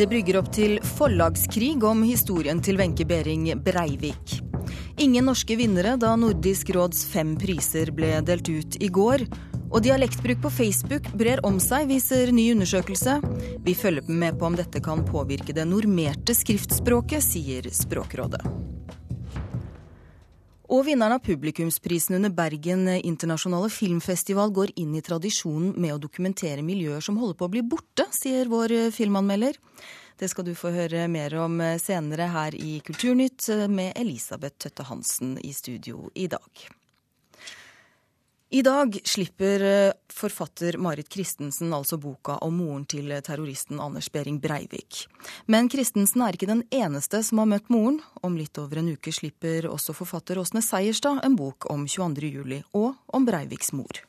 Det brygger opp til forlagskrig om historien til Wenche Behring Breivik. Ingen norske vinnere da Nordisk råds fem priser ble delt ut i går. Og dialektbruk på Facebook brer om seg, viser ny undersøkelse. Vi følger med på om dette kan påvirke det normerte skriftspråket, sier Språkrådet. Og vinneren av publikumsprisen under Bergen internasjonale filmfestival går inn i tradisjonen med å dokumentere miljøer som holder på å bli borte, sier vår filmanmelder. Det skal du få høre mer om senere her i Kulturnytt med Elisabeth Tøtte Hansen i studio i dag. I dag slipper forfatter Marit Christensen altså boka om moren til terroristen Anders Behring Breivik. Men Christensen er ikke den eneste som har møtt moren. Om litt over en uke slipper også forfatter Åsne Seierstad en bok om 22.07. og om Breiviks mor.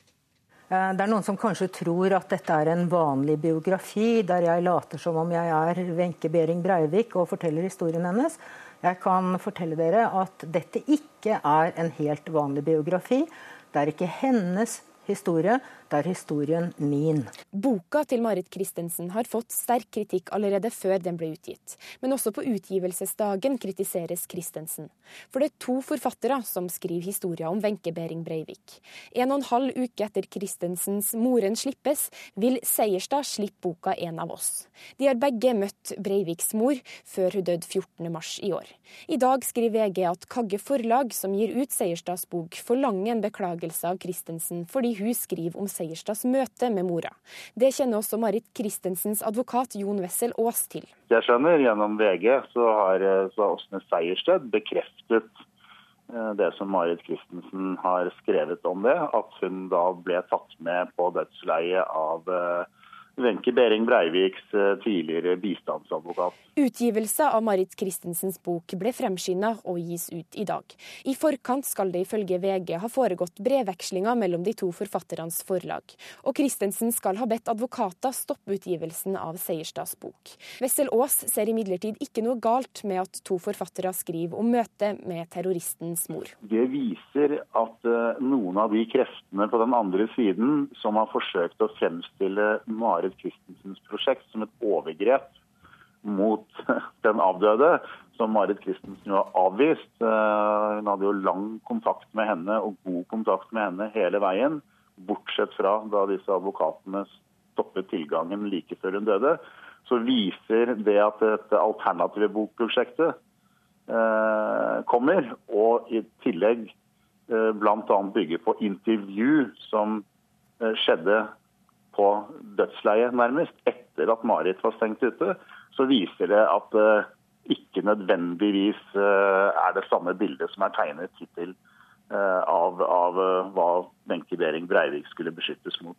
Det er noen som kanskje tror at dette er en vanlig biografi, der jeg later som om jeg er Wenche Behring Breivik og forteller historien hennes. Jeg kan fortelle dere at dette ikke er en helt vanlig biografi. Det er ikke hennes historie, er historien min. Boka til Marit Christensen har fått sterk kritikk allerede før den ble utgitt. Men også på utgivelsesdagen kritiseres Christensen. For det er to forfattere som skriver historia om Wenche Behring Breivik. En og en halv uke etter Christensens 'Moren slippes', vil Seierstad slippe boka 'En av oss'. De har begge møtt Breiviks mor før hun døde 14.3 i år. I dag skriver VG at Kagge Forlag, som gir ut Seierstads bok, forlanger en beklagelse av Christensen fordi hun skriver om Seierstads møte med mora. Det kjenner også Marit Christensens advokat Jon Wessel Aas til. Jeg skjønner, Gjennom VG så har, så har Åsne Seierstad bekreftet det som Marit Christensen har skrevet om det. At hun da ble tatt med på dødsleiet av Wenche Behring Breiviks tidligere bistandsadvokat. Utgivelse av Marit Christensens bok ble fremskynda og gis ut i dag. I forkant skal det ifølge VG ha foregått brevvekslinger mellom de to forfatternes forlag. Og Christensen skal ha bedt advokater stoppe utgivelsen av Seierstads bok. Wessel Aas ser imidlertid ikke noe galt med at to forfattere skriver om møtet med terroristens mor. Det viser at noen av de kreftene på den andre siden som har forsøkt å fremstille Marit Christensens prosjekt som et overgrep mot den avdøde, som Marit Christensen jo har avvist. Hun hadde jo lang kontakt med henne og god kontakt med henne hele veien, bortsett fra da disse advokatene stoppet tilgangen like før hun døde. Så viser det at dette alternative bokprosjektet kommer, og i tillegg bl.a. bygger på intervju som skjedde på dødsleiet, nærmest, etter at Marit var stengt ute, så viser det at det ikke nødvendigvis er det samme bildet som er tegnet hittil av, av hva Wenche Behring Breivik skulle beskyttes mot.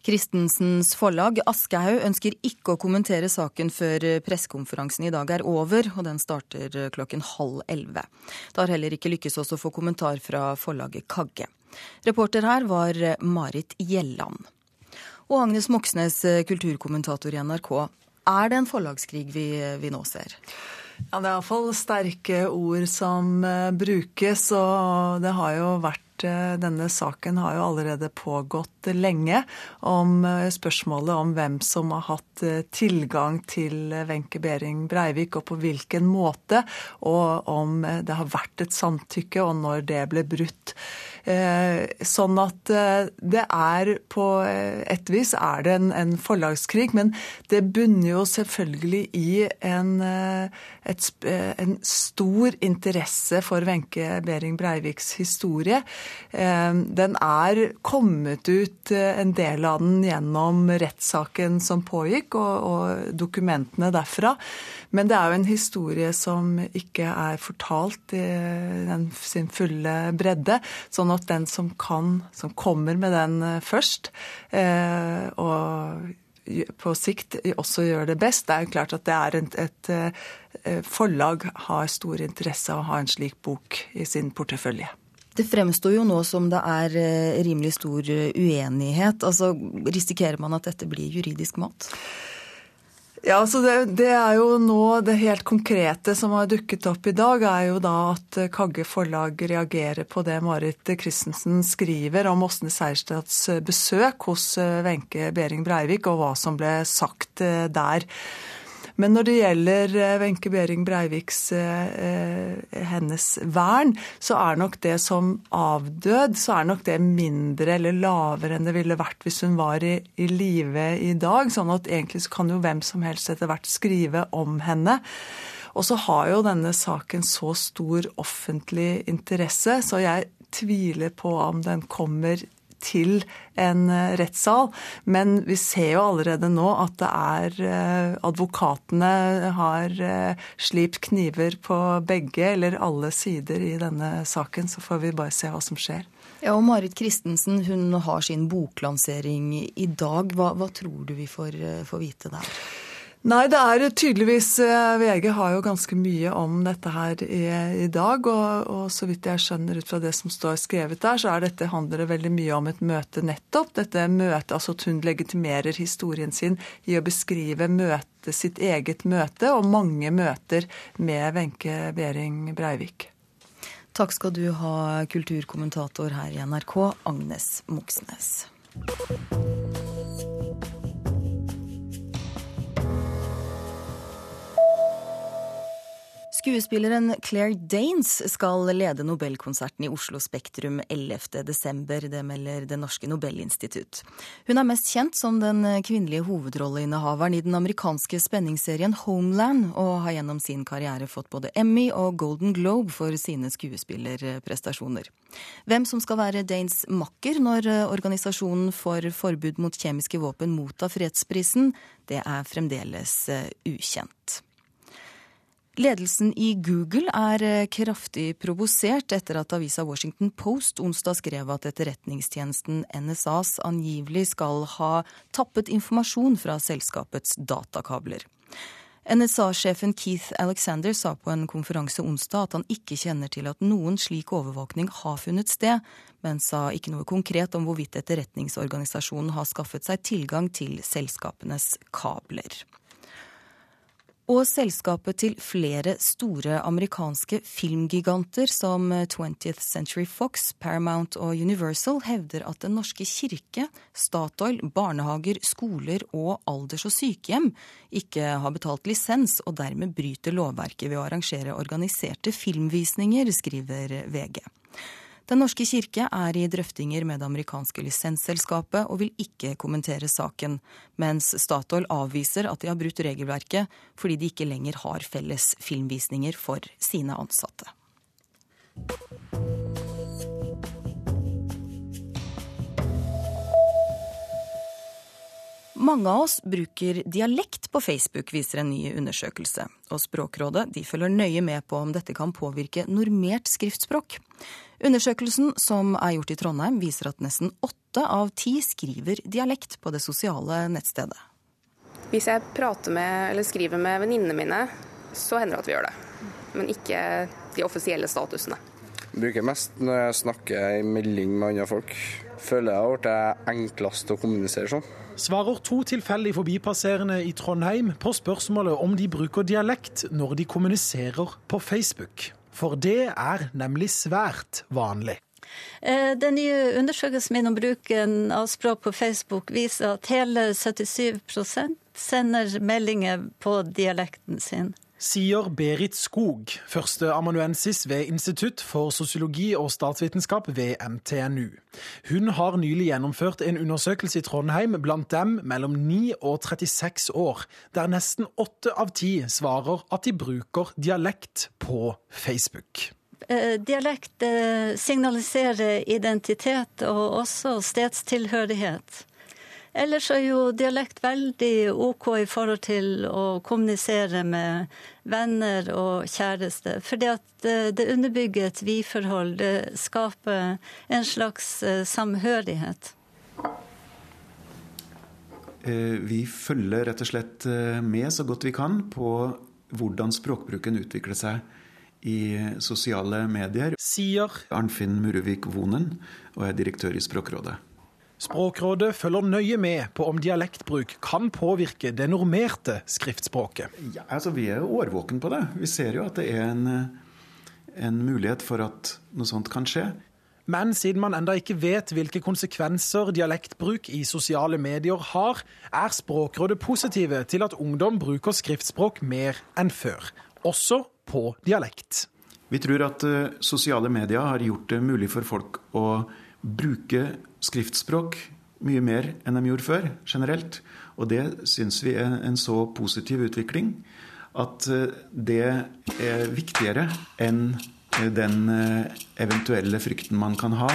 Christensens forlag Aschehoug ønsker ikke å kommentere saken før pressekonferansen i dag er over, og den starter klokken halv elleve. Det har heller ikke lykkes oss å få kommentar fra forlaget Kagge. Reporter her var Marit Gjelland. Og Agnes Moxnes, kulturkommentator i NRK. Er det en forlagskrig vi, vi nå ser? Ja, Det er iallfall sterke ord som brukes, og det har jo vært denne saken har jo allerede pågått lenge, om spørsmålet om hvem som har hatt tilgang til Wenche Behring Breivik, og på hvilken måte, og om det har vært et samtykke, og når det ble brutt. Sånn at det er på et vis er det en, en forlagskrig, men det bunner jo selvfølgelig i en, et, en stor interesse for Wenche Behring Breiviks historie. Den er kommet ut en del av den gjennom rettssaken som pågikk, og, og dokumentene derfra. Men det er jo en historie som ikke er fortalt i den, sin fulle bredde. Sånn at den som kan, som kommer med den først, eh, og på sikt også gjør det best. Det er jo klart at det er et, et forlag har stor interesse av å ha en slik bok i sin portefølje. Det fremstår jo nå som det er rimelig stor uenighet. Altså, Risikerer man at dette blir juridisk mat? Ja, så det, det, er jo nå Det helt konkrete som har dukket opp i dag, er jo da at Kagge forlag reagerer på det Marit Christensen skriver om Åsne Seierstads besøk hos Wenche Behring Breivik, og hva som ble sagt der. Men når det gjelder eh, Wenche Behring Breiviks hennes vern, så er nok det som avdød, så er nok det mindre eller lavere enn det ville vært hvis hun var i, i live i dag. Sånn at egentlig så kan jo hvem som helst etter hvert skrive om henne. Og så har jo denne saken så stor offentlig interesse, så jeg tviler på om den kommer til en eh, rettssal. Men vi ser jo allerede nå at det er eh, Advokatene har eh, slipt kniver på begge eller alle sider i denne saken. Så får vi bare se hva som skjer. Ja, og Marit Christensen hun har sin boklansering i dag. Hva, hva tror du vi får, får vite der? Nei, det er tydeligvis eh, VG har jo ganske mye om dette her i, i dag. Og, og, så vidt jeg skjønner ut fra det som står skrevet der, så dette, handler det veldig mye om et møte nettopp. Dette møtet, altså at hun legitimerer historien sin i å beskrive møte, sitt eget møte, og mange møter med Wenche Behring Breivik. Takk skal du ha, kulturkommentator her i NRK, Agnes Moxnes. Skuespilleren Claire Danes skal lede Nobelkonserten i Oslo Spektrum 11.12. Det melder Det norske Nobelinstitutt. Hun er mest kjent som den kvinnelige hovedrolleinnehaveren i den amerikanske spenningsserien Homeland, og har gjennom sin karriere fått både Emmy og Golden Globe for sine skuespillerprestasjoner. Hvem som skal være Danes makker når organisasjonen for forbud mot kjemiske våpen mottar fredsprisen, det er fremdeles ukjent. Ledelsen i Google er eh, kraftig provosert etter at avisa Washington Post onsdag skrev at etterretningstjenesten NSAs angivelig skal ha tappet informasjon fra selskapets datakabler. NSA-sjefen Keith Alexander sa på en konferanse onsdag at han ikke kjenner til at noen slik overvåkning har funnet sted, men sa ikke noe konkret om hvorvidt etterretningsorganisasjonen har skaffet seg tilgang til selskapenes kabler. Og selskapet til flere store amerikanske filmgiganter som 20th Century Fox, Paramount og Universal hevder at Den norske kirke, Statoil, barnehager, skoler og alders- og sykehjem ikke har betalt lisens og dermed bryter lovverket ved å arrangere organiserte filmvisninger, skriver VG. Den norske kirke er i drøftinger med det amerikanske lisensselskapet og vil ikke kommentere saken, mens Statoil avviser at de har brutt regelverket fordi de ikke lenger har felles filmvisninger for sine ansatte. Mange av oss bruker dialekt på Facebook, viser en ny undersøkelse. Og Språkrådet de følger nøye med på om dette kan påvirke normert skriftspråk. Undersøkelsen som er gjort i Trondheim, viser at nesten åtte av ti skriver dialekt på det sosiale nettstedet. Hvis jeg prater med eller skriver med venninnene mine, så hender det at vi gjør det. Men ikke de offisielle statusene. Jeg bruker mest når jeg snakker i melding med andre folk. Føler jeg har blitt enklest å kommunisere sånn. Svarer to tilfeldig forbipasserende i Trondheim på spørsmålet om de bruker dialekt når de kommuniserer på Facebook. For det er nemlig svært vanlig. Eh, den nye undersøkelsen min om bruken av språk på Facebook viser at hele 77% sender meldinger på dialekten sin sier Berit Skog, førsteamanuensis ved Institutt for sosiologi og statsvitenskap ved NTNU. Hun har nylig gjennomført en undersøkelse i Trondheim blant dem mellom 9 og 36 år, der nesten åtte av ti svarer at de bruker dialekt på Facebook. Eh, dialekt eh, signaliserer identitet og også stedstilhørighet. Ellers er jo dialekt veldig OK i forhold til å kommunisere med venner og kjæreste. Fordi at det underbygger et vi-forhold. Det skaper en slags eh, samhørighet. Eh, vi følger rett og slett eh, med så godt vi kan på hvordan språkbruken utvikler seg i sosiale medier. Sier Arnfinn Muruvik Vonen og er direktør i Språkrådet. Språkrådet følger nøye med på om dialektbruk kan påvirke det normerte skriftspråket. Ja, altså Vi er årvåken på det. Vi ser jo at det er en, en mulighet for at noe sånt kan skje. Men siden man enda ikke vet hvilke konsekvenser dialektbruk i sosiale medier har, er Språkrådet positive til at ungdom bruker skriftspråk mer enn før, også på dialekt. Vi tror at uh, sosiale medier har gjort det mulig for folk å bruke skriftspråk mye mer enn de gjorde før, generelt. Og det syns vi er en så positiv utvikling at uh, det er viktigere enn den uh, eventuelle frykten man kan ha.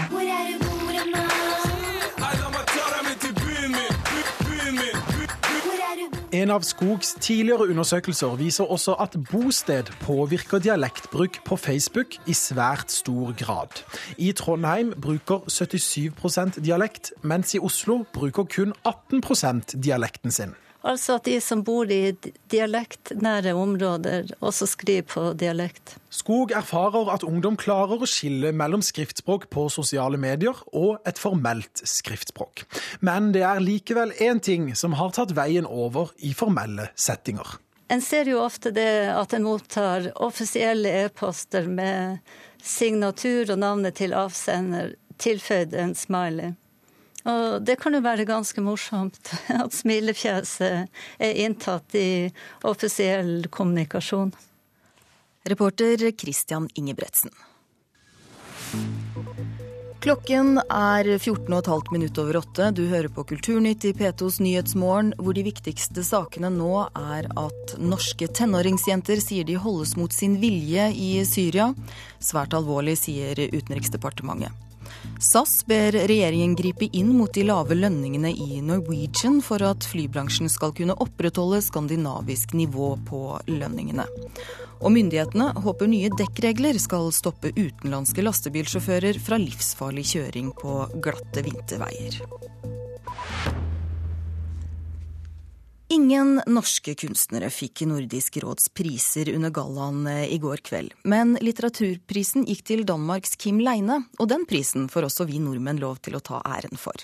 En av Skogs tidligere undersøkelser viser også at bosted påvirker dialektbruk på Facebook i svært stor grad. I Trondheim bruker 77% dialekt, mens i Oslo bruker kun 18% dialekten sin. Altså at de som bor i dialektnære områder, også skriver på dialekt. Skog erfarer at ungdom klarer å skille mellom skriftspråk på sosiale medier og et formelt skriftspråk. Men det er likevel én ting som har tatt veien over i formelle settinger. En ser jo ofte det at en mottar offisielle e-poster med signatur og navnet til avsender tilføyd en smiley. Og det kan jo være ganske morsomt at smilefjeset er inntatt i offisiell kommunikasjon. Reporter Christian Ingebretsen. Klokken er 14,5 minutt over åtte. Du hører på Kulturnytt i P2s Nyhetsmorgen, hvor de viktigste sakene nå er at norske tenåringsjenter sier de holdes mot sin vilje i Syria. Svært alvorlig, sier Utenriksdepartementet. SAS ber regjeringen gripe inn mot de lave lønningene i Norwegian for at flybransjen skal kunne opprettholde skandinavisk nivå på lønningene. Og myndighetene håper nye dekkregler skal stoppe utenlandske lastebilsjåfører fra livsfarlig kjøring på glatte vinterveier. Ingen norske kunstnere fikk Nordisk råds priser under gallaen eh, i går kveld. Men litteraturprisen gikk til Danmarks Kim Leine, og den prisen får også vi nordmenn lov til å ta æren for.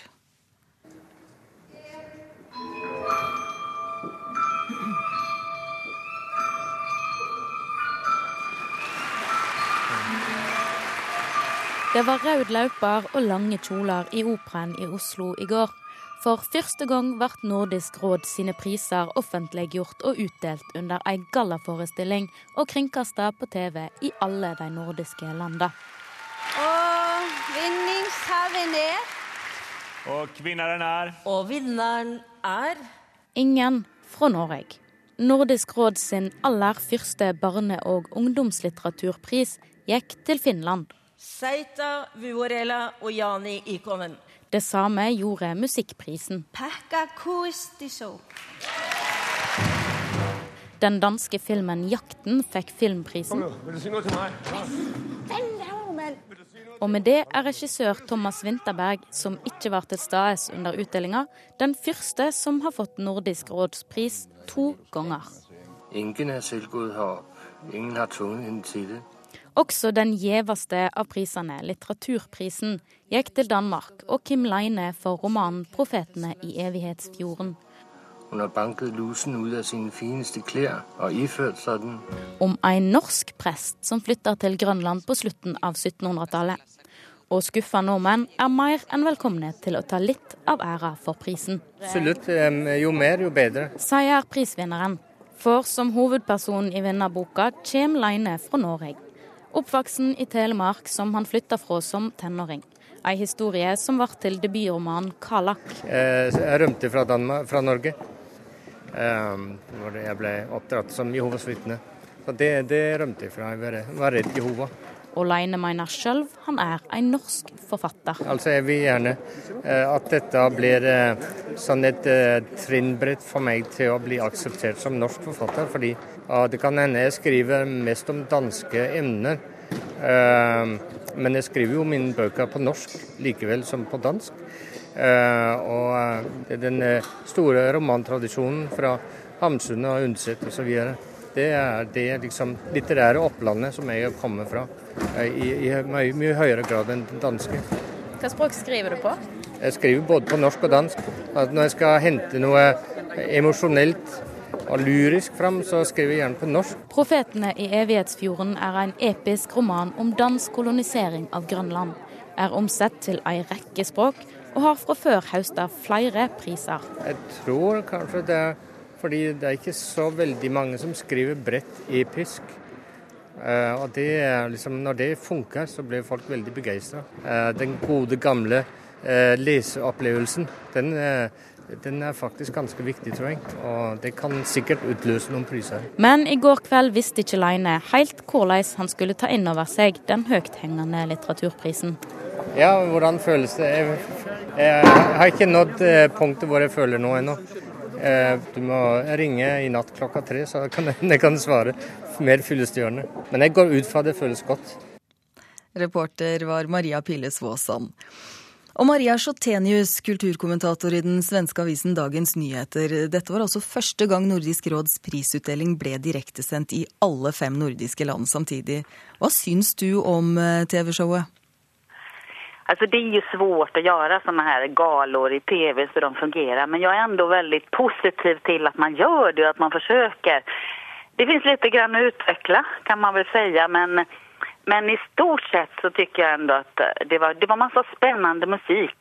Det var rød løper og lange kjoler i Operaen i Oslo i går. For første gang ble Nordisk råd sine priser offentliggjort og utdelt under ei gallaforestilling og kringkasta på TV i alle de nordiske landene. Og vinningshaven er Og vinneren er Og vinneren er Ingen fra Norge. Nordisk råd sin aller første barne- og ungdomslitteraturpris gikk til Finland. Seita Vuorela og Jani Ikonen. Det samme gjorde Musikkprisen. Den danske filmen 'Jakten' fikk filmprisen. Og med det er regissør Thomas Winterberg, som ikke var til stede under utdelinga, den første som har fått Nordisk råds pris to ganger. Ingen selvgået herop. Ingen har tvunget henne til det. Også den gjeveste av prisene, litteraturprisen, gikk til Danmark og Kim Leine for romanen 'Profetene i evighetsfjorden'. Hun har banket lusen ut av sine fineste klær og iført seg den. Om en norsk prest som flytter til Grønland på slutten av 1700-tallet. Og skuffa nordmenn er mer enn velkomne til å ta litt av æra for prisen. Absolutt. Jo mer, jo bedre. Sier prisvinneren. For som hovedperson i vinnerboka kommer Leine fra Norge. Oppvoksen i Telemark som han flytta fra som tenåring. Ei historie som ble til debutromanen 'Kalak'. Jeg rømte fra, Danmark, fra Norge. Jeg ble oppdratt som Jehovas vitne. Så det, det rømte jeg fra. Jeg var redd Jehova. Og Leine mener sjøl han er en norsk forfatter. Altså Jeg vil gjerne at dette blir sånn et trinnbrett for meg til å bli akseptert som norsk forfatter. Fordi det kan hende jeg skriver mest om danske emner. Men jeg skriver jo mine bøker på norsk likevel som på dansk. Og den store romantradisjonen fra Hamsun og Undset osv. Det er det liksom litterære opplandet som jeg kommer fra, i, i mye, mye, høyere grad enn den danske. Hva språk skriver du på? Jeg skriver både på norsk og dansk. At når jeg skal hente noe emosjonelt og lyrisk fram, så skriver jeg gjerne på norsk. 'Profetene i evighetsfjorden' er en episk roman om dansk kolonisering av Grønland. er omsett til ei rekke språk, og har fra før høsta flere priser. Jeg tror kanskje det er fordi det er ikke så veldig mange som skriver bredt episk. Uh, og det, liksom, Når det funker, så blir folk veldig begeistra. Uh, den gode, gamle uh, leseopplevelsen, den, den, er faktisk ganske viktig, tror jeg. Og det kan sikkert utløse noen priser. Men i går kveld visste ikke Leine helt hvordan han skulle ta inn over seg den høythengende litteraturprisen. Ja, hvordan føles det? Jeg, jeg har ikke nådd punktet hvor jeg føler noe ennå. Du må ringe i natt klokka tre, så kan jeg, jeg kan svare mer fyllestgjørende. Men jeg går ut fra det føles godt. Reporter var Maria Pille Svåsand. Og Maria Schotenius, kulturkommentator i den svenske avisen Dagens Nyheter. Dette var altså første gang Nordisk råds prisutdeling ble direktesendt i alle fem nordiske land samtidig. Hva syns du om eh, TV-showet? Altså, det er jo svårt å gjøre sånne her galor i tv så de fungerer, Men jeg er ändå veldig positiv til at man gjør det og at man forsøker. Det fins litt grann å utvikle, kan man vel si. men, men i stort sett så tycker jag ändå att det var, det var massa spännande musik.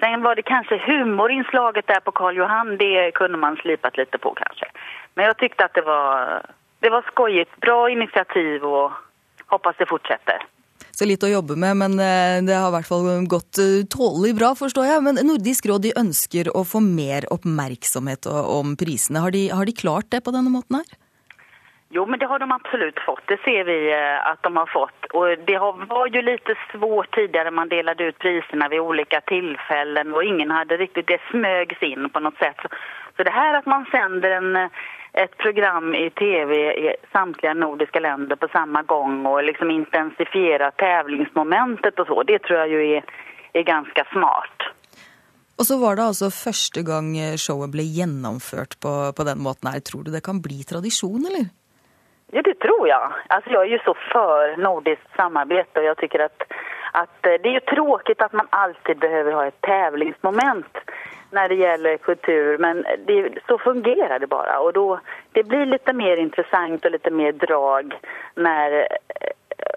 Sen var det kanskje humorinslaget der på Karl Johan, det kunne man slipat litt på kanskje. Men jeg tyckte at det var, det var skojigt, bra initiativ og hoppas det fortsetter. Så litt å jobbe med, men eh, det har i hvert fall gått eh, tålelig bra, forstår jeg. Men Nordisk råd de ønsker å få mer oppmerksomhet om prisene. Har de, har de klart det på denne måten her? Jo, men det har de absolut fått. Det ser vi at att de har fått. Och det var ju lite svårt tidigare man delade ut priserna vid olika tillfällen och ingen hade riktigt, det smögs in på något sätt. Så det här att man sänder en ett program i tv i samtliga nordiska länder på samma gång och liksom intensifiera tävlingsmomentet och så, det tror jag ju är, är ganska smart. Og så var det altså første gang showet ble gjennomført på, på den måten her. Tror du det kan bli tradisjon, eller? Ja, det tror jeg. Alltså jeg er jo så for nordisk samarbeid, og jeg tycker at, at, det er jo tråkig at man alltid behøver ha et tävlingsmoment når det gjelder kultur. Men det, så fungerer det bare. Og då, det blir litt mer intressant og litt mer drag når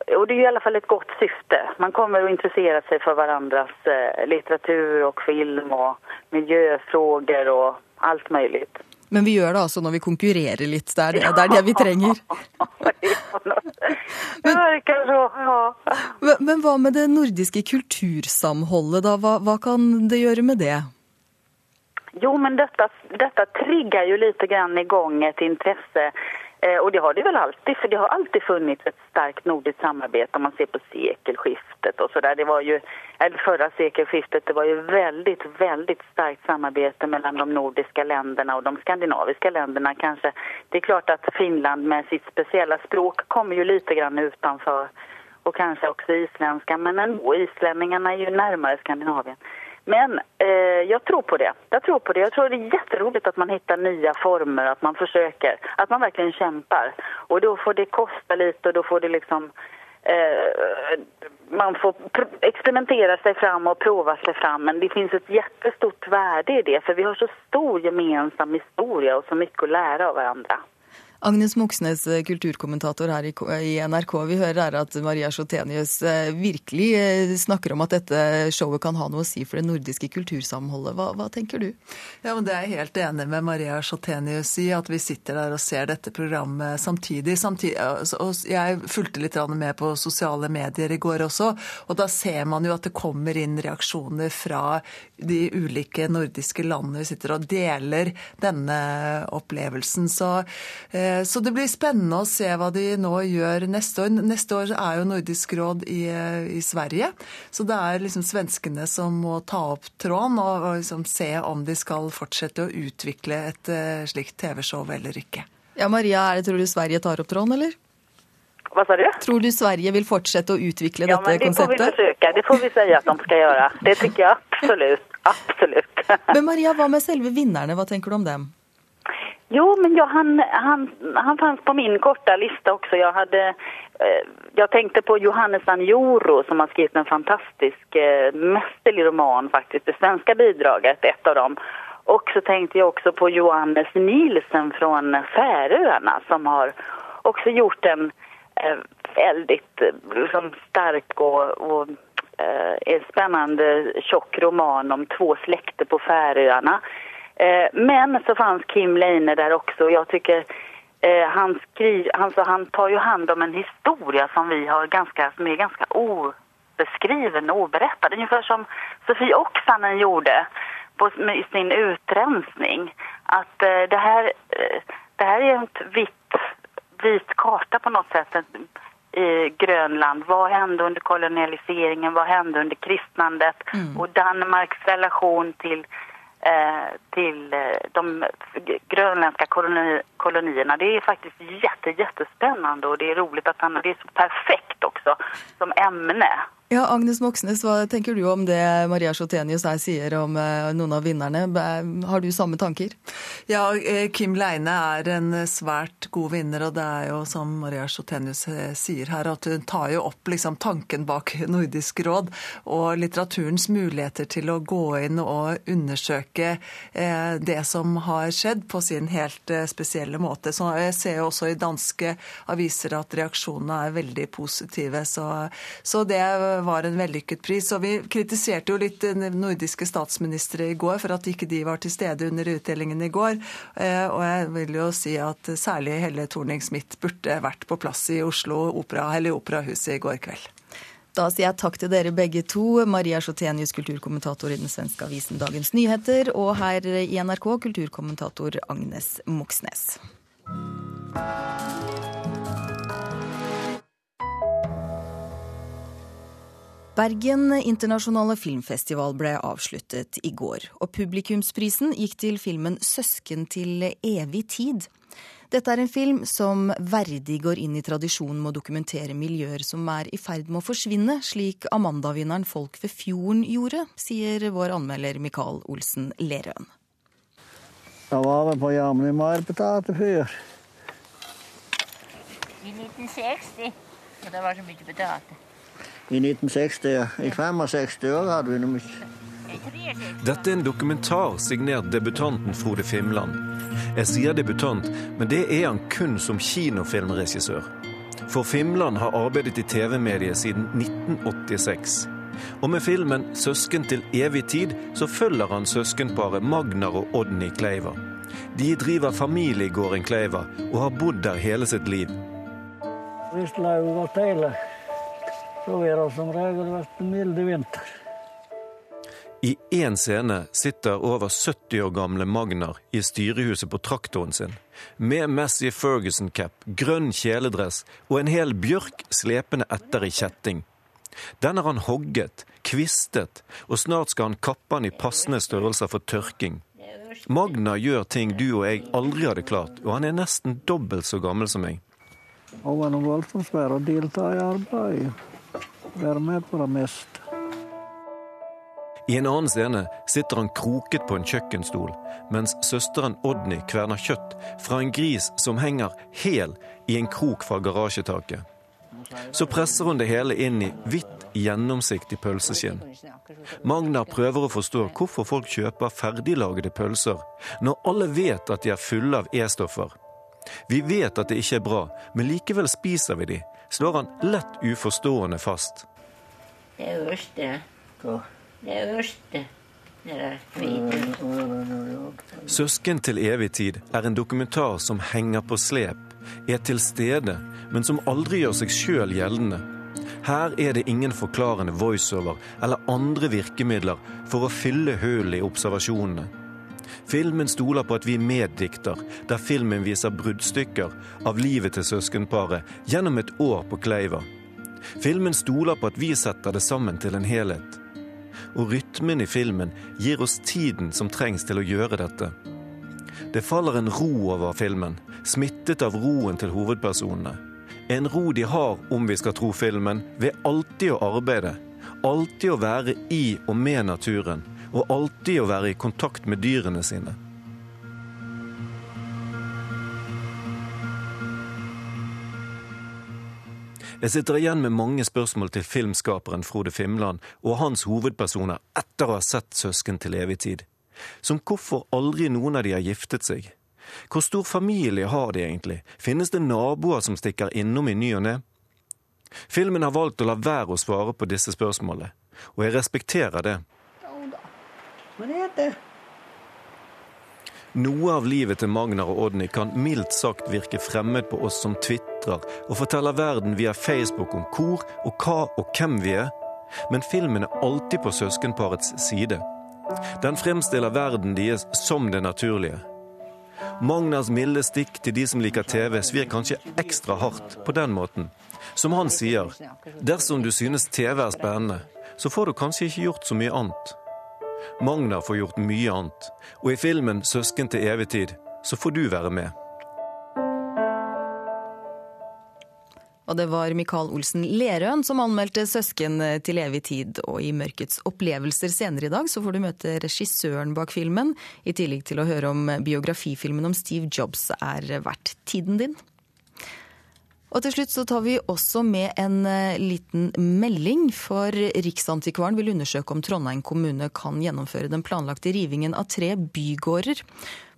og och det er i alla fall et godt syfte. Man kommer å interessere seg for varandras eh, litteratur og film og miljøspørsmål og alt möjligt. Men vi gjør det altså når vi konkurrerer litt. Det er det, det, er det vi trenger. Men, men, hva med det nordiske kultursamholdet, da? Hva, hva kan det gjøre med det? Jo, men dette, dette trigger jo litt grann gang et intresse. Eh, och det har det väl alltid, för det har alltid funnits ett starkt nordiskt samarbete om man ser på sekelskiftet och sådär. Det var ju, eller förra sekelskiftet, det var ju väldigt, väldigt starkt samarbete mellan de nordiska länderna och de skandinaviska länderna kanske. Det är klart att Finland med sitt speciella språk kommer ju lite grann utanför och kanske också isländska, men ändå islänningarna är ju närmare Skandinavien. Men eh, jag tror på det. Jag tror på det. Jag tror det är jätteroligt att man hittar nya former, att man försöker, att man verkligen kämpar. Och då får det kosta lite och då får det liksom eh, man får experimentera sig fram och prova sig fram. Men det finns ett jättestort värde i det, för vi har så stor gemensam historia och så mycket att lära av varandra. Agnes Moxnes, eh, kulturkommentator her i NRK. Vi hører her at Maria Schotenius eh, virkelig eh, snakker om at dette showet kan ha noe å si for det nordiske kultursamholdet. Hva, hva tenker du? Ja, men Det er jeg helt enig med Maria Sjotenius i, at vi sitter der og ser dette programmet samtidig. samtidig og jeg fulgte litt med på sosiale medier i går også, og da ser man jo at det kommer inn reaksjoner fra de ulike nordiske landene. Vi sitter og deler denne opplevelsen. Så Eh, så det blir spennende å se hva de nå gjør neste år. Neste år er jo Nordisk råd i, eh, i Sverige, så det er liksom svenskene som må ta opp tråden og, og liksom se om de skal fortsette å utvikle et uh, slikt TV-show eller ikke. Ja, Maria, er det, tror du Sverige tar opp tråden, eller? Hva sa du? Tror du Sverige vil fortsette å utvikle ja, dette konseptet? Ja, men det får vi forsøke. Det får vi si at de skal gjøre. Det syns jeg absolutt. Absolutt. men Maria, hva med selve vinnerne? Hva tenker du om dem? Jo, men ja, han, han, han fanns på min korta lista också. Jag, hade, eh, jag tänkte på Johannes Anjoro som har skrivit en fantastisk eh, mästerlig roman faktiskt, det svenska bidraget, ett av dem. Och så tänkte jag också på Johannes Nielsen från Färöarna som har också gjort en eh, väldigt liksom, stark och, och eh, spennende, tjock roman om två släkter på Færøyene. Men så fanns Kim Leine der også. og jeg tycker han, skriv, altså han tar jo hand om en historie som vi har ganska, som er ganske obeskriven og oberättad. Ungefär som Sofie Oksanen gjorde på, med sin utrensning. Att det här, det här är en vitt, vit karta på något sätt i Grönland. Hva hendte under kolonialiseringen? Hva hendte under kristnandet? Mm. Og Danmarks relasjon til, eh, til eh, de grönländska koloni, kolonierna. Det er faktisk jätte, jättespännande og det er roligt at han, det er så perfekt også som emne. Ja, Agnes Moxnes, hva tenker du om det Maria Sjotenius her sier om eh, noen av vinnerne? Har du samme tanker? Ja, eh, Kim Leine er en svært god vinner, og det er jo som Maria Chotenius eh, sier her, at hun tar jo opp liksom tanken bak Nordisk råd og litteraturens muligheter til å gå inn og undersøke det som har skjedd på sin helt spesielle måte. Så jeg ser jo også i danske aviser at reaksjonene er veldig positive, så, så det var en vellykket pris. Og vi kritiserte jo litt nordiske statsministre i går for at ikke de var til stede under utdelingen i går. Eh, og jeg vil jo si at særlig Helle Thorning-Smith burde vært på plass i Oslo opera, eller Operahuset i går kveld. Da sier jeg takk til dere begge to. Maria Sjotenius, kulturkommentator i den svenske avisen Dagens Nyheter, og her i NRK, kulturkommentator Agnes Moxnes. Bergen internasjonale filmfestival ble avsluttet i går, og publikumsprisen gikk til filmen 'Søsken til evig tid'. Dette er en film som verdig går inn i tradisjonen med å dokumentere miljøer som er i ferd med å forsvinne, slik Amanda-vinneren Folk ved fjorden gjorde, sier vår anmelder Mikael Olsen Lerøen. Jeg var vi på Jamni marpoteter før. I 1960. Og det var så mye poteter i 1960. I 65 år hadde vi noe mye. Dette er en dokumentar signert debutanten Frode Fimland. Jeg sier debutant, men det er han kun som kinofilmregissør. For Fimland har arbeidet i TV-mediet siden 1986. Og med filmen 'Søsken til evig tid' så følger han søskenparet Magnar og Odny Kleiva. De driver familiegården Kleiva og har bodd der hele sitt liv. Hvis det er godt så er det som regel vært en milde vinter. I én scene sitter over 70 år gamle Magnar i styrehuset på traktoren sin, med Massey Ferguson-cap, grønn kjeledress og en hel bjørk slepende etter i kjetting. Den har han hogget, kvistet, og snart skal han kappe den i passende størrelser for tørking. Magnar gjør ting du og jeg aldri hadde klart, og han er nesten dobbelt så gammel som meg. Det var voldsomt svært å delta i arbeidet være med på det meste. I en annen scene sitter han kroket på en kjøkkenstol, mens søsteren Odny kverner kjøtt fra en gris som henger hel i en krok fra garasjetaket. Så presser hun det hele inn i hvitt, gjennomsiktig pølseskinn. Magna prøver å forstå hvorfor folk kjøper ferdiglagede pølser, når alle vet at de er fulle av E-stoffer. Vi vet at det ikke er bra, men likevel spiser vi de, slår han lett uforstående fast. Det er verst, det. Det er verst, det. 'Søsken til evig tid' er en dokumentar som henger på slep, er til stede, men som aldri gjør seg sjøl gjeldende. Her er det ingen forklarende voiceover eller andre virkemidler for å fylle hull i observasjonene. Filmen stoler på at vi meddikter, der filmen viser bruddstykker av livet til søskenparet gjennom et år på Kleiva. Filmen stoler på at vi setter det sammen til en helhet. Og rytmen i filmen gir oss tiden som trengs til å gjøre dette. Det faller en ro over filmen, smittet av roen til hovedpersonene. En ro de har, om vi skal tro filmen, ved alltid å arbeide. Alltid å være i og med naturen og alltid å være i kontakt med dyrene sine. Jeg sitter igjen med mange spørsmål til filmskaperen Frode Fimland og hans hovedpersoner etter å ha sett Søsken til evig tid. Som hvorfor aldri noen av de har giftet seg? Hvor stor familie har de egentlig? Finnes det naboer som stikker innom i ny og ne? Filmen har valgt å la være å svare på disse spørsmålene, og jeg respekterer det. Noe av livet til Magnar og Odny kan mildt sagt virke fremmed på oss som tvitrer og forteller verden via Facebook om hvor og hva og hvem vi er, men filmen er alltid på søskenparets side. Den fremstiller verden deres som det naturlige. Magnars milde stikk til de som liker TV, svir kanskje ekstra hardt på den måten. Som han sier, dersom du synes TV er spennende, så får du kanskje ikke gjort så mye annet. Magnar får gjort mye annet, og i filmen 'Søsken til evig tid' så får du være med. Og det var Mikael Olsen Lerøen som anmeldte 'Søsken til evig tid'. Og i Mørkets opplevelser senere i dag så får du møte regissøren bak filmen, i tillegg til å høre om biografifilmen om Steve Jobs er verdt tiden din. Og til slutt så tar vi også med en eh, liten melding, for Riksantikvaren vil undersøke om Trondheim kommune kan gjennomføre den planlagte rivingen av tre bygårder.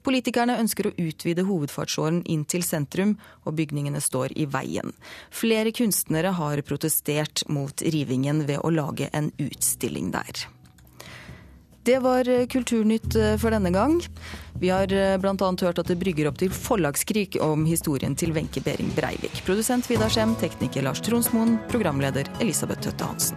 Politikerne ønsker å utvide hovedfartsåren inn til sentrum, og bygningene står i veien. Flere kunstnere har protestert mot rivingen ved å lage en utstilling der. Det var Kulturnytt for denne gang. Vi har bl.a. hørt at det brygger opp til forlagskrig om historien til Wenche Behring Breivik. Produsent Vidar Skjem, tekniker Lars Tronsmoen, programleder Elisabeth Tøtte Hansen.